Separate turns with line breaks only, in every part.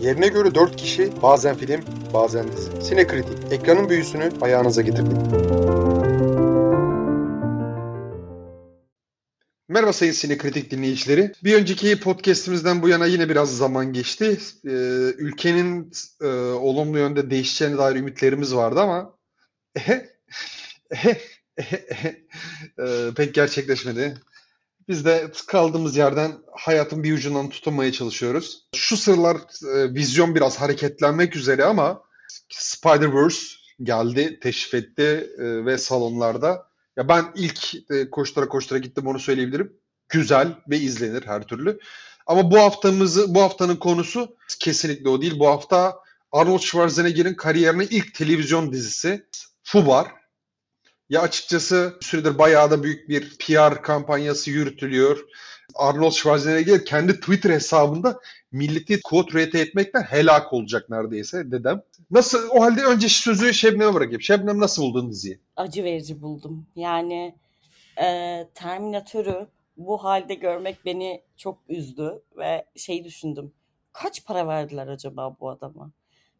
Yerine göre 4 kişi bazen film, bazen dizi. Sinekritik, ekranın büyüsünü ayağınıza getirdik. Merhaba sayın Sinekritik dinleyicileri. Bir önceki podcastimizden bu yana yine biraz zaman geçti. Ee, ülkenin e, olumlu yönde değişeceğine dair ümitlerimiz vardı ama e, pek gerçekleşmedi. Biz de kaldığımız yerden hayatın bir ucundan tutunmaya çalışıyoruz. Şu sıralar e, vizyon biraz hareketlenmek üzere ama Spider-Verse geldi, teşrif etti e, ve salonlarda. Ya ben ilk e, koştura koştura gittim onu söyleyebilirim. Güzel ve izlenir her türlü. Ama bu haftamızı bu haftanın konusu kesinlikle o değil. Bu hafta Arnold Schwarzenegger'in kariyerinin ilk televizyon dizisi Fubar. Ya açıkçası süredir bayağı da büyük bir PR kampanyası yürütülüyor. Arnold Schwarzenegger kendi Twitter hesabında milleti quote rate etmekten helak olacak neredeyse dedem. Nasıl o halde önce sözü Şebnem'e bırakayım. Şebnem nasıl buldun diziyi?
Acı verici buldum. Yani e, Terminatör'ü bu halde görmek beni çok üzdü ve şey düşündüm. Kaç para verdiler acaba bu adama?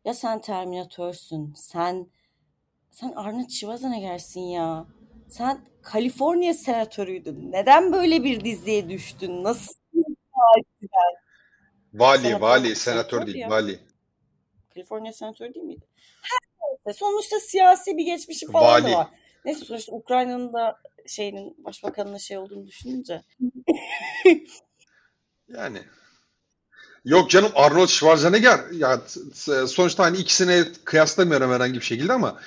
Ya sen Terminatörsün, sen sen Arnold Schwarzenegger'sin ya. Sen Kaliforniya senatörüydün. Neden böyle bir diziye düştün? Nasıl
Vali, senatör, vali, senatör değil, ya. vali.
Kaliforniya senatörü değil miydi? Her sonuçta siyasi bir geçmişi falan vali. da var. Neyse sonuçta Ukrayna'nın da şeyinin başbakanının şey olduğunu düşününce.
yani Yok canım Arnold Schwarzenegger ya sonuçta hani ikisini kıyaslamıyorum herhangi bir şekilde ama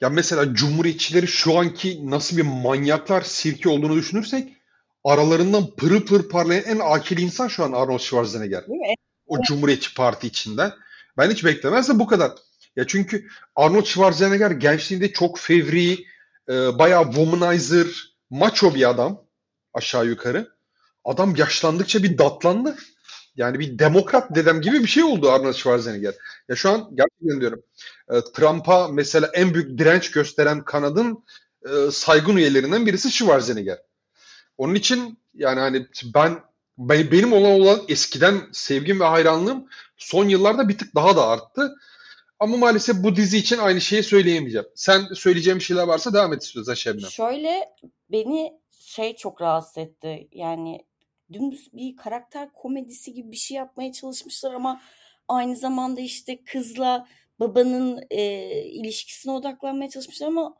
ya mesela Cumhuriyetçileri şu anki nasıl bir manyaklar sirki olduğunu düşünürsek aralarından pırı pır parlayan en akil insan şu an Arnold Schwarzenegger. O Cumhuriyetçi Parti içinde. Ben hiç beklemezdim bu kadar. Ya çünkü Arnold Schwarzenegger gençliğinde çok fevri, e, bayağı womanizer, macho bir adam aşağı yukarı. Adam yaşlandıkça bir datlandı. Yani bir demokrat dedem gibi bir şey oldu Arnold Schwarzenegger. Ya şu an gerçekten diyorum. E, Trump'a mesela en büyük direnç gösteren kanadın e, saygın üyelerinden birisi Schwarzenegger. Onun için yani hani ben benim olan olan eskiden sevgim ve hayranlığım son yıllarda bir tık daha da arttı. Ama maalesef bu dizi için aynı şeyi söyleyemeyeceğim. Sen söyleyeceğim şeyler varsa devam et istiyorsan Şebnem.
Şöyle beni şey çok rahatsız etti. Yani dümdüz bir karakter komedisi gibi bir şey yapmaya çalışmışlar ama aynı zamanda işte kızla babanın e, ilişkisine odaklanmaya çalışmışlar ama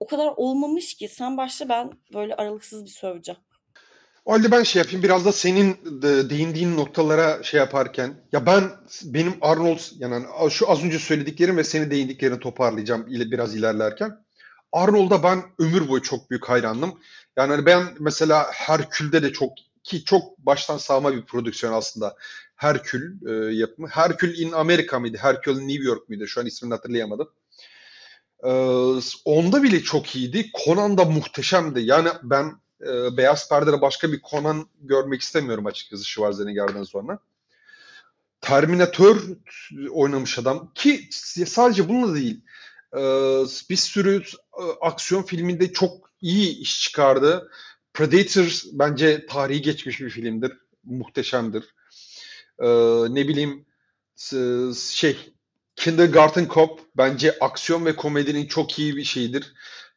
o kadar olmamış ki. Sen başla ben böyle aralıksız bir söveceğim.
O halde ben şey yapayım biraz da senin de değindiğin noktalara şey yaparken ya ben benim Arnold yani şu az önce söylediklerim ve senin değindiklerini toparlayacağım biraz ilerlerken. Arnold'a ben ömür boyu çok büyük hayrandım. Yani hani ben mesela Herkül'de de çok ki çok baştan sağma bir prodüksiyon aslında. Herkül e, yapımı. Herkül in Amerika mıydı? Herkül New York muydu? Şu an ismini hatırlayamadım. E, onda bile çok iyiydi. Conan da muhteşemdi. Yani ben e, Beyaz Perde'de başka bir Conan görmek istemiyorum açıkçası Schwarzenegger'den sonra. Terminator oynamış adam ki sadece bununla değil e, bir sürü e, aksiyon filminde çok iyi iş çıkardı. Predator bence tarihi geçmiş bir filmdir. Muhteşemdir. Ee, ne bileyim şey Kindergarten Cop bence aksiyon ve komedinin çok iyi bir şeyidir.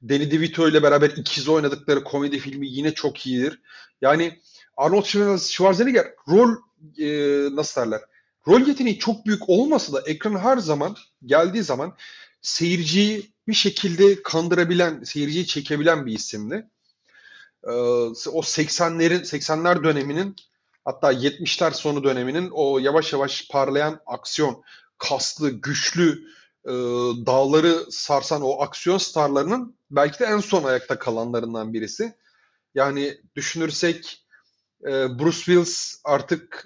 Danny DeVito ile beraber ikiz oynadıkları komedi filmi yine çok iyidir. Yani Arnold Schwarzenegger rol e, nasıl derler? Rol yeteneği çok büyük olmasa da ekran her zaman geldiği zaman seyirciyi bir şekilde kandırabilen, seyirciyi çekebilen bir isimdi. Ee, o 80'lerin 80'ler döneminin hatta 70'ler sonu döneminin o yavaş yavaş parlayan aksiyon, kaslı, güçlü e, dağları sarsan o aksiyon starlarının belki de en son ayakta kalanlarından birisi. Yani düşünürsek e, Bruce Willis artık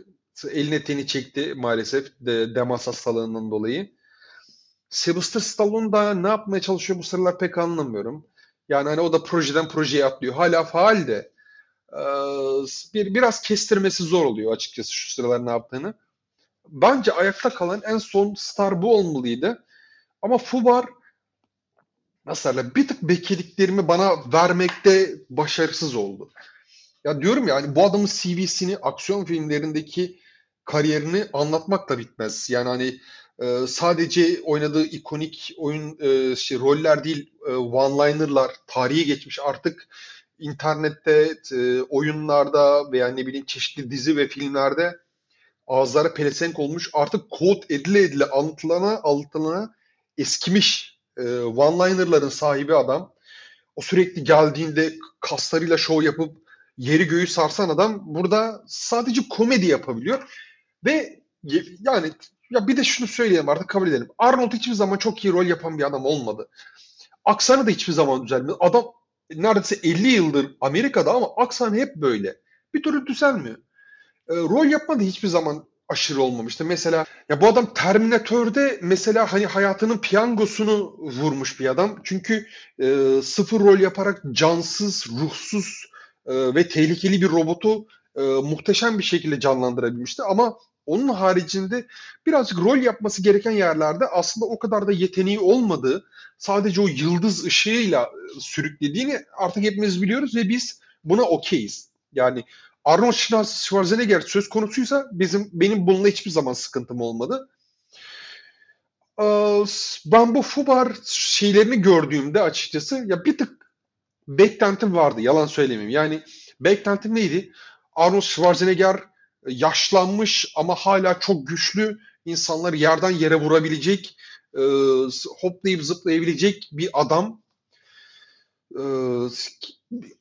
eline teni çekti maalesef de demans hastalığından dolayı. Sylvester Stallone da ne yapmaya çalışıyor bu sıralar pek anlamıyorum. Yani hani o da projeden projeye atlıyor. Hala faal de e, bir biraz kestirmesi zor oluyor açıkçası şu sıralar ne yaptığını. Bence ayakta kalan en son star bu olmalıydı. Ama Fubar nasıl bir tık beklediklerimi bana vermekte başarısız oldu. Ya diyorum ya hani bu adamın CV'sini aksiyon filmlerindeki kariyerini anlatmakla bitmez. Yani hani e, sadece oynadığı ikonik oyun e, şey, roller değil, e, one-liner'lar tarihe geçmiş. Artık internette, e, oyunlarda veya ne bileyim çeşitli dizi ve filmlerde ağızlara pelesenk olmuş. Artık kod edile edile anlatılana anlatılana eskimiş e, one-liner'ların sahibi adam. O sürekli geldiğinde kaslarıyla şov yapıp yeri göğü sarsan adam burada sadece komedi yapabiliyor. Ve yani ya bir de şunu söyleyelim artık kabul edelim. Arnold hiçbir zaman çok iyi rol yapan bir adam olmadı. Aksanı da hiçbir zaman düzelmedi. Adam neredeyse 50 yıldır Amerika'da ama aksanı hep böyle. Bir türlü düzelmiyor. E, rol yapma da hiçbir zaman aşırı olmamıştı. Mesela ya bu adam Terminator'de mesela hani hayatının piyangosunu vurmuş bir adam. Çünkü e, sıfır rol yaparak cansız, ruhsuz e, ve tehlikeli bir robotu e, muhteşem bir şekilde canlandırabilmişti. Ama onun haricinde birazcık rol yapması gereken yerlerde aslında o kadar da yeteneği olmadığı, sadece o yıldız ışığıyla e, sürüklediğini artık hepimiz biliyoruz ve biz buna okeyiz. Yani Arnold Schwarzenegger söz konusuysa bizim benim bununla hiçbir zaman sıkıntım olmadı. Ee, bu Fubar şeylerini gördüğümde açıkçası ya bir tık beklentim vardı. Yalan söylemeyeyim. Yani beklentim neydi? Arnold Schwarzenegger yaşlanmış ama hala çok güçlü insanları yerden yere vurabilecek, e, hoplayıp zıplayabilecek bir adam. E,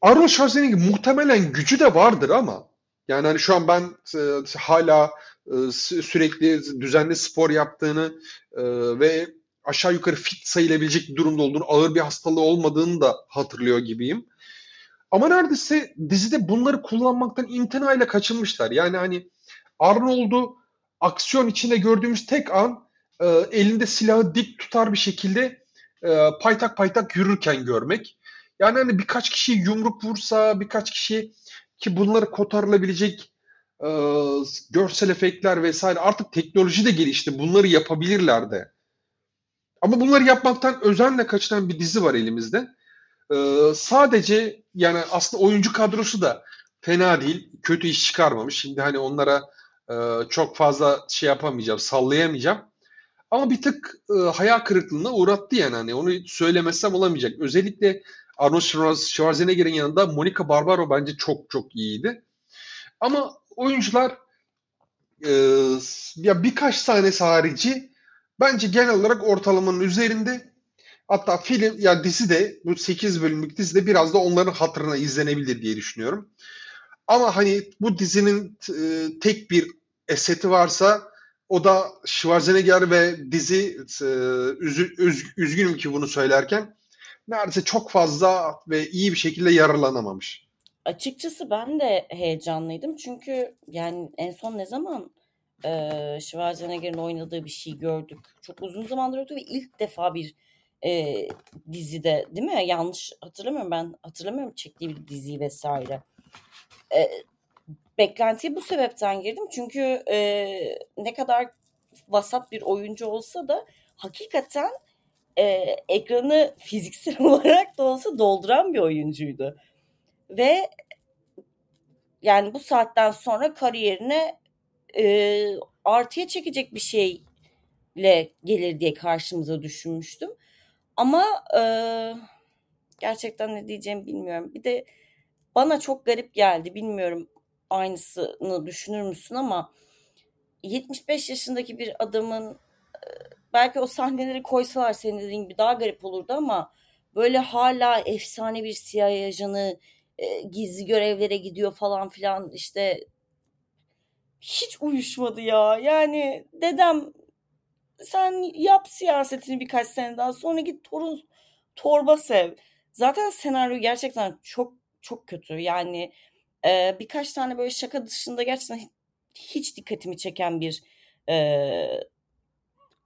Arnold Schwarzenegger muhtemelen gücü de vardır ama yani hani şu an ben e, hala e, sürekli düzenli spor yaptığını e, ve aşağı yukarı fit sayılabilecek bir durumda olduğunu, ağır bir hastalığı olmadığını da hatırlıyor gibiyim. Ama neredeyse dizide bunları kullanmaktan imtinayla kaçınmışlar. Yani hani Arnold'u aksiyon içinde gördüğümüz tek an e, elinde silahı dik tutar bir şekilde e, paytak paytak yürürken görmek. Yani hani birkaç kişi yumruk vursa, birkaç kişi ki bunları kotarılabilecek e, görsel efektler vesaire artık teknoloji de gelişti. Bunları yapabilirler de. Ama bunları yapmaktan özenle kaçınan bir dizi var elimizde. Ee, sadece yani aslında oyuncu kadrosu da fena değil. Kötü iş çıkarmamış. Şimdi hani onlara e, çok fazla şey yapamayacağım, sallayamayacağım. Ama bir tık e, hayal kırıklığına uğrattı yani. Hani onu söylemezsem olamayacak. Özellikle Arnold Schwarzenegger'in yanında Monica Barbaro bence çok çok iyiydi. Ama oyuncular e, ya birkaç tanesi harici bence genel olarak ortalamanın üzerinde. Hatta film ya dizi de bu 8 bölümlük dizi de biraz da onların hatırına izlenebilir diye düşünüyorum. Ama hani bu dizinin e, tek bir eseti varsa o da Schwarzenegger ve dizi e, üzü, üz, üzgünüm ki bunu söylerken neredeyse çok fazla ve iyi bir şekilde yararlanamamış.
Açıkçası ben de heyecanlıydım çünkü yani en son ne zaman e, Schwarzenegger'in oynadığı bir şey gördük. Çok uzun zamandır oldu ve ilk defa bir e, dizide değil mi? Yanlış hatırlamıyorum ben hatırlamıyorum çektiği bir diziyi vesaire. E, beklentiye bu sebepten girdim çünkü e, ne kadar vasat bir oyuncu olsa da hakikaten e, ekranı fiziksel olarak da olsa dolduran bir oyuncuydu. Ve yani bu saatten sonra kariyerine e, artıya çekecek bir şeyle gelir diye karşımıza düşünmüştüm. Ama e, gerçekten ne diyeceğimi bilmiyorum. Bir de bana çok garip geldi. Bilmiyorum aynısını düşünür müsün ama 75 yaşındaki bir adamın belki o sahneleri koysalar senin dediğin gibi daha garip olurdu ama böyle hala efsane bir CIA ajanı e, gizli görevlere gidiyor falan filan işte hiç uyuşmadı ya. Yani dedem sen yap siyasetini birkaç sene daha sonra git torun torba sev. Zaten senaryo gerçekten çok çok kötü. Yani e, birkaç tane böyle şaka dışında gerçekten hiç dikkatimi çeken bir e,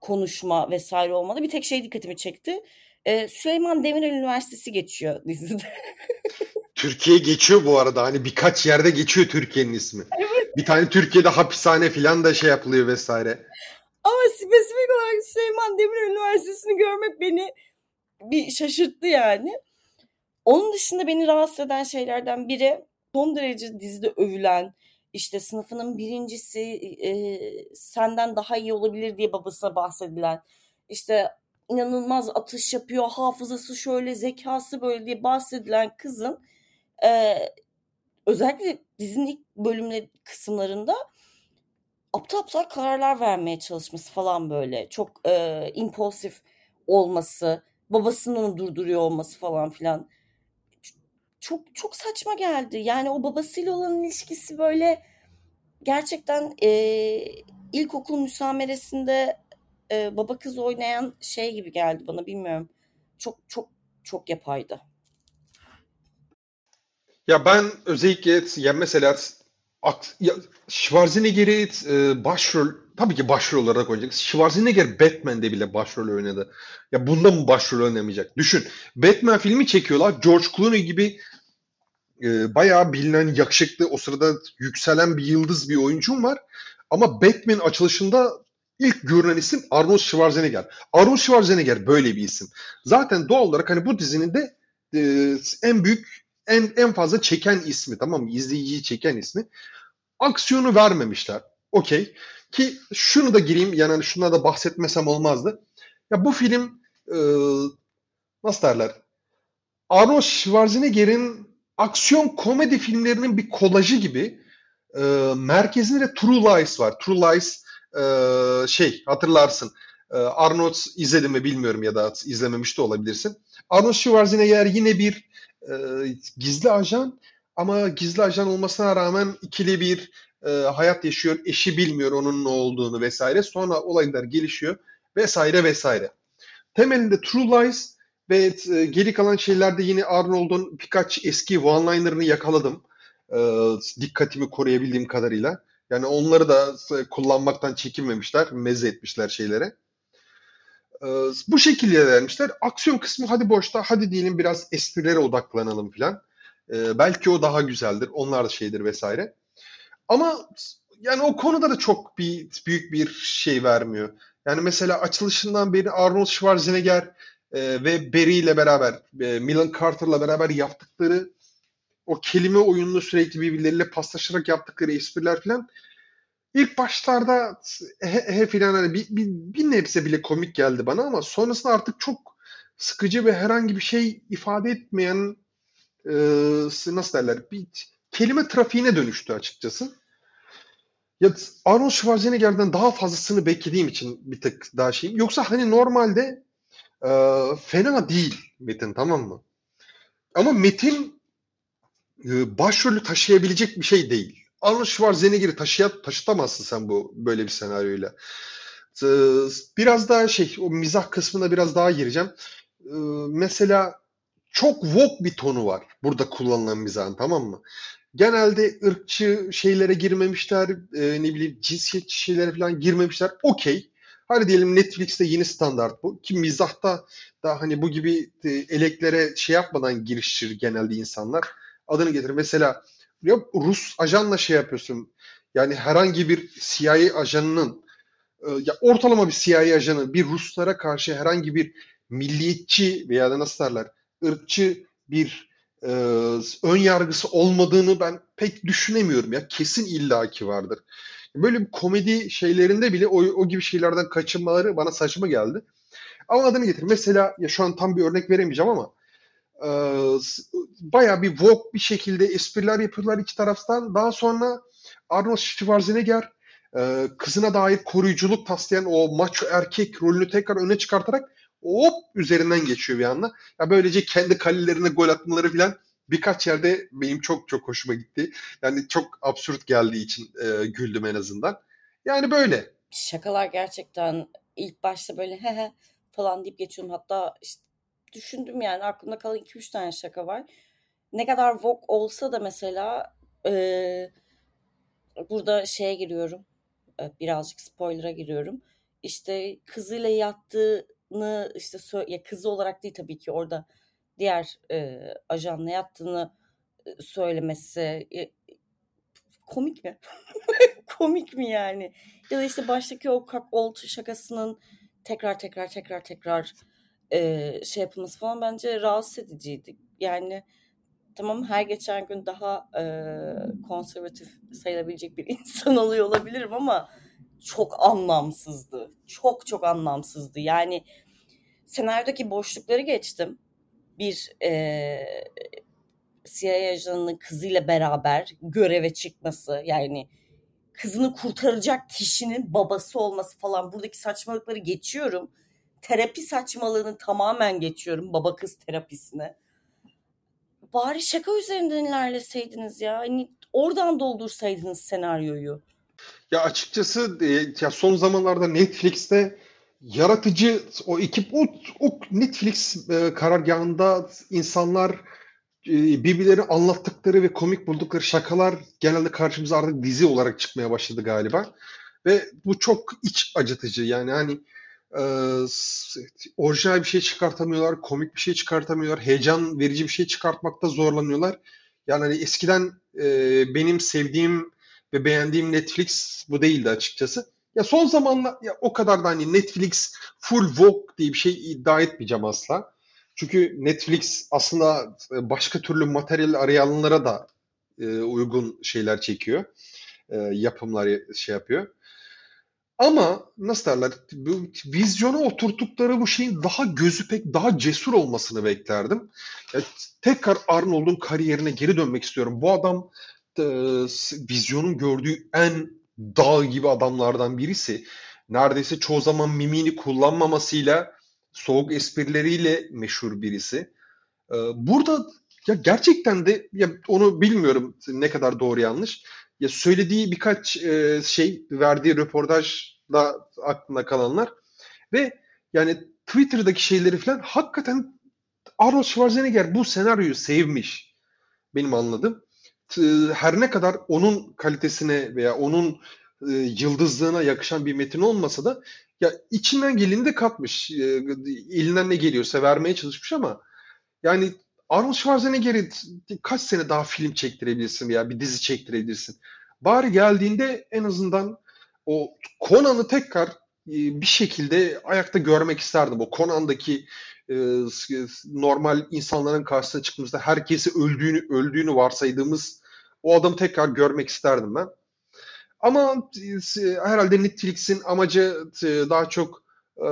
konuşma vesaire olmadı. Bir tek şey dikkatimi çekti. E, Süleyman Demirel Üniversitesi geçiyor dizide.
Türkiye geçiyor bu arada. Hani birkaç yerde geçiyor Türkiye'nin ismi. Evet. Bir tane Türkiye'de hapishane falan da şey yapılıyor vesaire.
Ama spesifik olarak Süleyman Demirel Üniversitesi'ni görmek beni bir şaşırttı yani. Onun dışında beni rahatsız eden şeylerden biri son derece dizide övülen işte sınıfının birincisi e, senden daha iyi olabilir diye babasına bahsedilen işte inanılmaz atış yapıyor hafızası şöyle zekası böyle diye bahsedilen kızın e, özellikle dizinin ilk bölümleri kısımlarında aptal aptal kararlar vermeye çalışması falan böyle çok e, impulsif olması babasının onu durduruyor olması falan filan çok çok saçma geldi. Yani o babasıyla olan ilişkisi böyle gerçekten e, ilkokul müsameresinde e, baba kız oynayan şey gibi geldi bana bilmiyorum. Çok çok çok yapaydı.
Ya ben özellikle ya mesela ya Schwarzenegger'i e, başrol tabii ki başrol olarak oynayacak. Schwarzenegger Batman'de bile başrol oynadı. Ya bunda mı başrol oynamayacak? Düşün. Batman filmi çekiyorlar. George Clooney gibi e, bayağı bilinen, yakışıklı, o sırada yükselen bir yıldız bir oyuncum var. Ama Batman açılışında ilk görünen isim Arnold Schwarzenegger. Arnold Schwarzenegger böyle bir isim. Zaten doğal olarak hani bu dizinin de e, en büyük, en en fazla çeken ismi tamam mı? İzleyiciyi çeken ismi. Aksiyonu vermemişler. Okey. Ki şunu da gireyim yani hani şundan da bahsetmesem olmazdı. Ya bu film e, nasıl derler? Arnold Schwarzenegger'in aksiyon komedi filmlerinin bir kolajı gibi e, merkezinde True Lies var. True Lies e, şey hatırlarsın. E, Arnold izledim mi bilmiyorum ya da izlememiş de olabilirsin. Arnold Schwarzenegger yine bir e, gizli ajan ama gizli ajan olmasına rağmen ikili bir e, hayat yaşıyor. Eşi bilmiyor onun ne olduğunu vesaire. Sonra olaylar gelişiyor vesaire vesaire. Temelinde True Lies ve e, geri kalan şeylerde yine Arnold'un birkaç eski one-liner'ını yakaladım. E, dikkatimi koruyabildiğim kadarıyla. Yani onları da e, kullanmaktan çekinmemişler, meze etmişler şeylere. E, bu şekilde vermişler. Aksiyon kısmı hadi boşta, hadi diyelim biraz esprilere odaklanalım falan. E, belki o daha güzeldir, onlar da şeydir vesaire. Ama yani o konuda da çok bir büyük bir şey vermiyor. Yani mesela açılışından beri Arnold Schwarzenegger e, ve Barry ile beraber, e, Milan Carter'la beraber yaptıkları o kelime oyununu sürekli birbirleriyle paslaşarak yaptıkları espriler falan ilk başlarda he, he filan hani bir, bir, bir nebze bile komik geldi bana ama sonrasında artık çok sıkıcı ve herhangi bir şey ifade etmeyen e, nasıl derler bir kelime trafiğine dönüştü açıkçası. Ya Arnold Schwarzenegger'den daha fazlasını beklediğim için bir tık daha şeyim. Yoksa hani normalde e, fena değil Metin tamam mı? Ama Metin e, başrolü taşıyabilecek bir şey değil. Arnold Schwarzenegger'i taşıya, taşıtamazsın sen bu böyle bir senaryoyla. Biraz daha şey o mizah kısmına biraz daha gireceğim. E, mesela çok woke bir tonu var burada kullanılan mizahın tamam mı? Genelde ırkçı şeylere girmemişler, e, ne bileyim cinsiyetçi şeylere falan girmemişler. Okey. Hadi diyelim Netflix'te yeni standart bu. Ki mizahta da hani bu gibi e, eleklere şey yapmadan girişir genelde insanlar. Adını getir. Mesela ya Rus ajanla şey yapıyorsun. Yani herhangi bir CIA ajanının e, ya ortalama bir CIA ajanı bir Ruslara karşı herhangi bir milliyetçi veya da nasıl derler ırkçı bir e, ön yargısı olmadığını ben pek düşünemiyorum ya. Kesin illaki vardır. Böyle bir komedi şeylerinde bile o, o gibi şeylerden kaçınmaları bana saçma geldi. Ama adını getir. Mesela ya şu an tam bir örnek veremeyeceğim ama e, bayağı bir woke bir şekilde espriler yapıyorlar iki taraftan. Daha sonra Arnold Schwarzenegger e, kızına dair koruyuculuk taslayan o macho erkek rolünü tekrar öne çıkartarak hop üzerinden geçiyor bir anda. Ya böylece kendi kalelerine gol atmaları falan birkaç yerde benim çok çok hoşuma gitti. Yani çok absürt geldiği için e, güldüm en azından. Yani böyle.
Şakalar gerçekten ilk başta böyle he he falan deyip geçiyorum. Hatta işte düşündüm yani aklımda kalan 2-3 tane şaka var. Ne kadar vok olsa da mesela e, burada şeye giriyorum. E, birazcık spoiler'a giriyorum. İşte kızıyla yattığını işte ya kızı olarak değil tabii ki orada diğer e, ajanla yattığını söylemesi e, komik mi? komik mi yani? Ya da işte baştaki o kak old şakasının tekrar tekrar tekrar tekrar e, şey yapılması falan bence rahatsız ediciydi. Yani tamam her geçen gün daha e, konservatif sayılabilecek bir insan oluyor olabilirim ama çok anlamsızdı. Çok çok anlamsızdı. Yani senaryodaki boşlukları geçtim. Bir e, CIA ajanının kızıyla beraber göreve çıkması yani kızını kurtaracak kişinin babası olması falan buradaki saçmalıkları geçiyorum. Terapi saçmalığını tamamen geçiyorum baba kız terapisine. Bari şaka üzerinden ilerleseydiniz ya. Hani oradan doldursaydınız senaryoyu.
Ya açıkçası e, ya son zamanlarda Netflix'te yaratıcı o ekip o, o Netflix e, karargahında insanlar e, birbirleri anlattıkları ve komik buldukları şakalar genelde karşımıza artık dizi olarak çıkmaya başladı galiba. Ve bu çok iç acıtıcı yani hani orijinal bir şey çıkartamıyorlar, komik bir şey çıkartamıyorlar, heyecan verici bir şey çıkartmakta zorlanıyorlar. Yani hani eskiden e, benim sevdiğim ve beğendiğim Netflix bu değildi açıkçası. Ya son zamanlar ya o kadar da hani Netflix full Vogue diye bir şey iddia etmeyeceğim asla. Çünkü Netflix aslında başka türlü materyal arayanlara da e, uygun şeyler çekiyor. E, yapımlar şey yapıyor. Ama nasıl derler? Bu, vizyona oturttukları bu şeyin daha gözü pek daha cesur olmasını beklerdim. Ya, tekrar Arnold'un kariyerine geri dönmek istiyorum. Bu adam e, vizyonun gördüğü en dağ gibi adamlardan birisi. Neredeyse çoğu zaman mimini kullanmamasıyla soğuk esprileriyle meşhur birisi. E, burada ya gerçekten de ya onu bilmiyorum ne kadar doğru yanlış. Ya söylediği birkaç e, şey verdiği röportajda aklında kalanlar ve yani Twitter'daki şeyleri falan hakikaten Arnold Schwarzenegger bu senaryoyu sevmiş. Benim anladığım her ne kadar onun kalitesine veya onun e, yıldızlığına yakışan bir metin olmasa da ya içinden geleni de katmış. E, elinden ne geliyorsa vermeye çalışmış ama yani Arnold Schwarzenegger'i kaç sene daha film çektirebilirsin veya bir dizi çektirebilirsin. Bari geldiğinde en azından o Conan'ı tekrar e, bir şekilde ayakta görmek isterdim. O Conan'daki e, normal insanların karşısına çıktığımızda herkesi öldüğünü öldüğünü varsaydığımız o adamı tekrar görmek isterdim ben. Ama e, herhalde Netflix'in amacı e, daha çok e,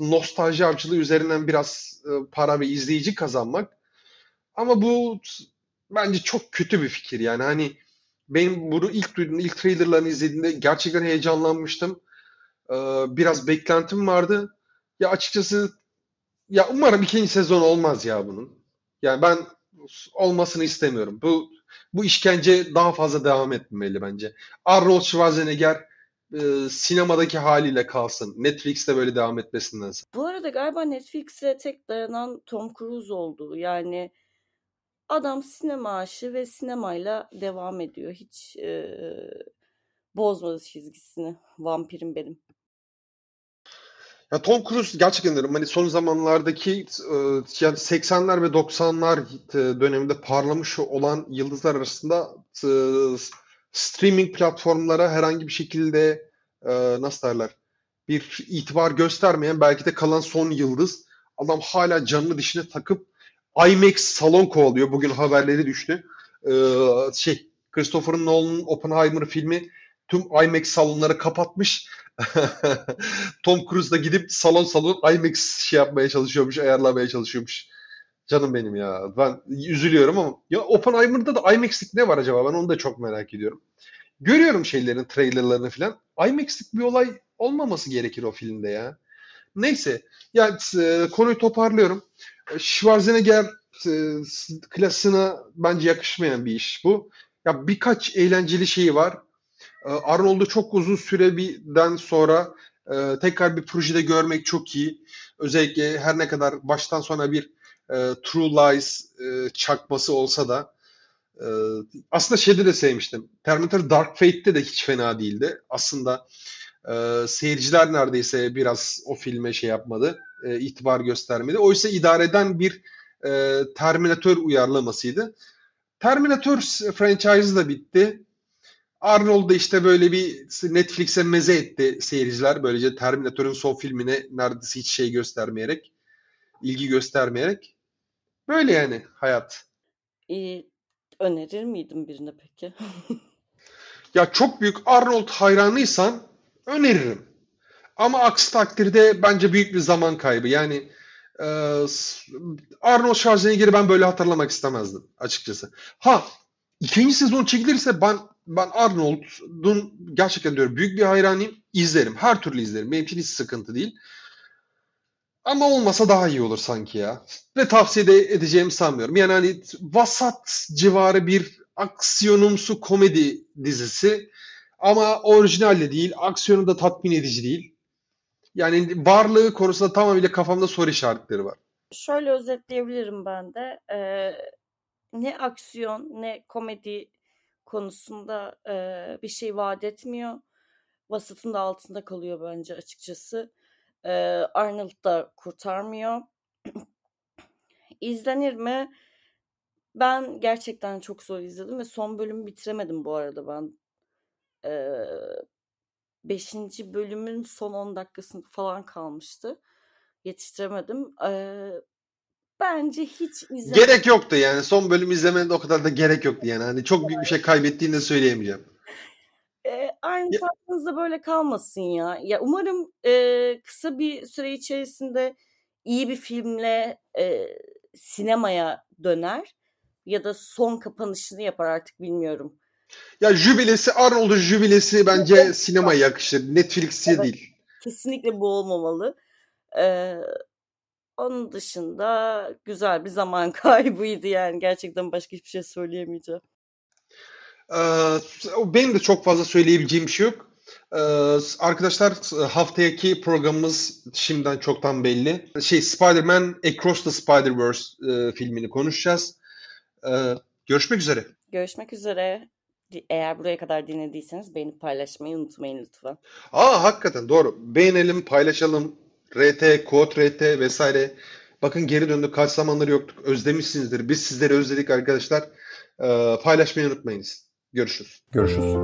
nostalji avcılığı üzerinden biraz e, para ve izleyici kazanmak. Ama bu bence çok kötü bir fikir yani hani benim bunu ilk duyduğumda ilk trailerlarını izlediğimde gerçekten heyecanlanmıştım. Ee, biraz beklentim vardı. Ya açıkçası ya umarım ikinci sezon olmaz ya bunun. Yani ben olmasını istemiyorum. Bu bu işkence daha fazla devam etmemeli bence. Arnold Schwarzenegger e, sinemadaki haliyle kalsın. Netflix'te böyle devam etmesinden.
Bu arada galiba Netflix'e tek dayanan Tom Cruise oldu. Yani adam sinema aşığı ve sinemayla devam ediyor. Hiç e, bozmadı çizgisini. Vampirim benim.
Ya Tom Cruise gerçekten derim hani son zamanlardaki yani 80'ler ve 90'lar e, döneminde parlamış olan yıldızlar arasında streaming platformlara herhangi bir şekilde nasıl derler bir itibar göstermeyen belki de kalan son yıldız adam hala canını dişine takıp IMAX salon kovalıyor. Bugün haberleri düştü. Şey Christopher Nolan'ın Oppenheimer filmi tüm IMAX salonları kapatmış Tom Cruise da gidip salon salon IMAX şey yapmaya çalışıyormuş, ayarlamaya çalışıyormuş. Canım benim ya. Ben üzülüyorum ama ya Oppenheimer'da da IMAX'lik ne var acaba? Ben onu da çok merak ediyorum. Görüyorum şeylerin trailerlarını falan. IMAX'lik bir olay olmaması gerekir o filmde ya. Neyse. Ya e, konuyu toparlıyorum. Schwarzenegger e, klasına bence yakışmayan bir iş bu. Ya birkaç eğlenceli şeyi var. Ee, Arnold'u çok uzun süreden sonra e, tekrar bir projede görmek çok iyi. Özellikle her ne kadar baştan sona bir e, True Lies e, çakması olsa da e, aslında şeyde de sevmiştim. Terminator Dark Fate'de de hiç fena değildi. Aslında e, seyirciler neredeyse biraz o filme şey yapmadı, e, itibar göstermedi. Oysa idareden bir e, Terminator uyarlamasıydı. Terminator franchise da bitti. Arnold da işte böyle bir Netflix'e meze etti seyirciler. Böylece Terminator'ın son filmine neredeyse hiç şey göstermeyerek, ilgi göstermeyerek. Böyle yani hayat.
İii, önerir miydin birine peki?
Ya çok büyük Arnold hayranıysan öneririm. Ama aksi takdirde bence büyük bir zaman kaybı. Yani e, Arnold Schwarzenegger'i ben böyle hatırlamak istemezdim açıkçası. Ha ikinci sezon çekilirse ben ben Arnold'un gerçekten diyorum büyük bir hayranıyım. İzlerim. Her türlü izlerim. Benim için hiç sıkıntı değil. Ama olmasa daha iyi olur sanki ya. Ve tavsiye de edeceğimi sanmıyorum. Yani hani vasat civarı bir aksiyonumsu komedi dizisi. Ama orijinal de değil. Aksiyonu da tatmin edici değil. Yani varlığı konusunda tamamıyla kafamda soru işaretleri var.
Şöyle özetleyebilirim ben de. Eee, ne aksiyon ne komedi konusunda, eee, bir şey vaat etmiyor. Vasatın da altında kalıyor bence açıkçası. Eee, Arnold da kurtarmıyor. İzlenir mi? Ben gerçekten çok zor izledim ve son bölümü bitiremedim bu arada ben. Eee 5. bölümün son 10 dakikasında falan kalmıştı. Yetiştiremedim. Eee, bence hiç izleme
Gerek yoktu yani. Son bölüm izlemene de o kadar da gerek yoktu yani. Hani çok büyük bir şey kaybettiğini de söyleyemeyeceğim.
Eee, Arnold
Ya,
aklınızda böyle kalmasın ya. Ya umarım eee, kısa bir süre içerisinde iyi bir filmle eee, sinemaya döner ya da son kapanışını yapar artık bilmiyorum.
Ya jübilesi Arnold'un jübilesi bence sinemaya yakışır. Netflix'e
Evet,
değil.
kesinlikle bu olmamalı. Eee, onun dışında güzel bir zaman kaybıydı yani. Gerçekten başka hiçbir şey söyleyemeyeceğim.
Ee, benim de çok fazla söyleyebileceğim bir şey yok. Ee, arkadaşlar haftaki programımız şimdiden çoktan belli. Şey Spider-Man Across the Spider-Verse e, filmini konuşacağız. Ee, görüşmek üzere.
Görüşmek üzere. Eğer buraya kadar dinlediyseniz beğenip paylaşmayı unutmayın lütfen.
Aa hakikaten doğru. Beğenelim, paylaşalım. RT, Kod RT vesaire. Bakın geri döndük. Kaç zamandır yoktuk. Özlemişsinizdir. Biz sizleri özledik arkadaşlar. Ee, paylaşmayı unutmayınız. Görüşürüz.
Görüşürüz.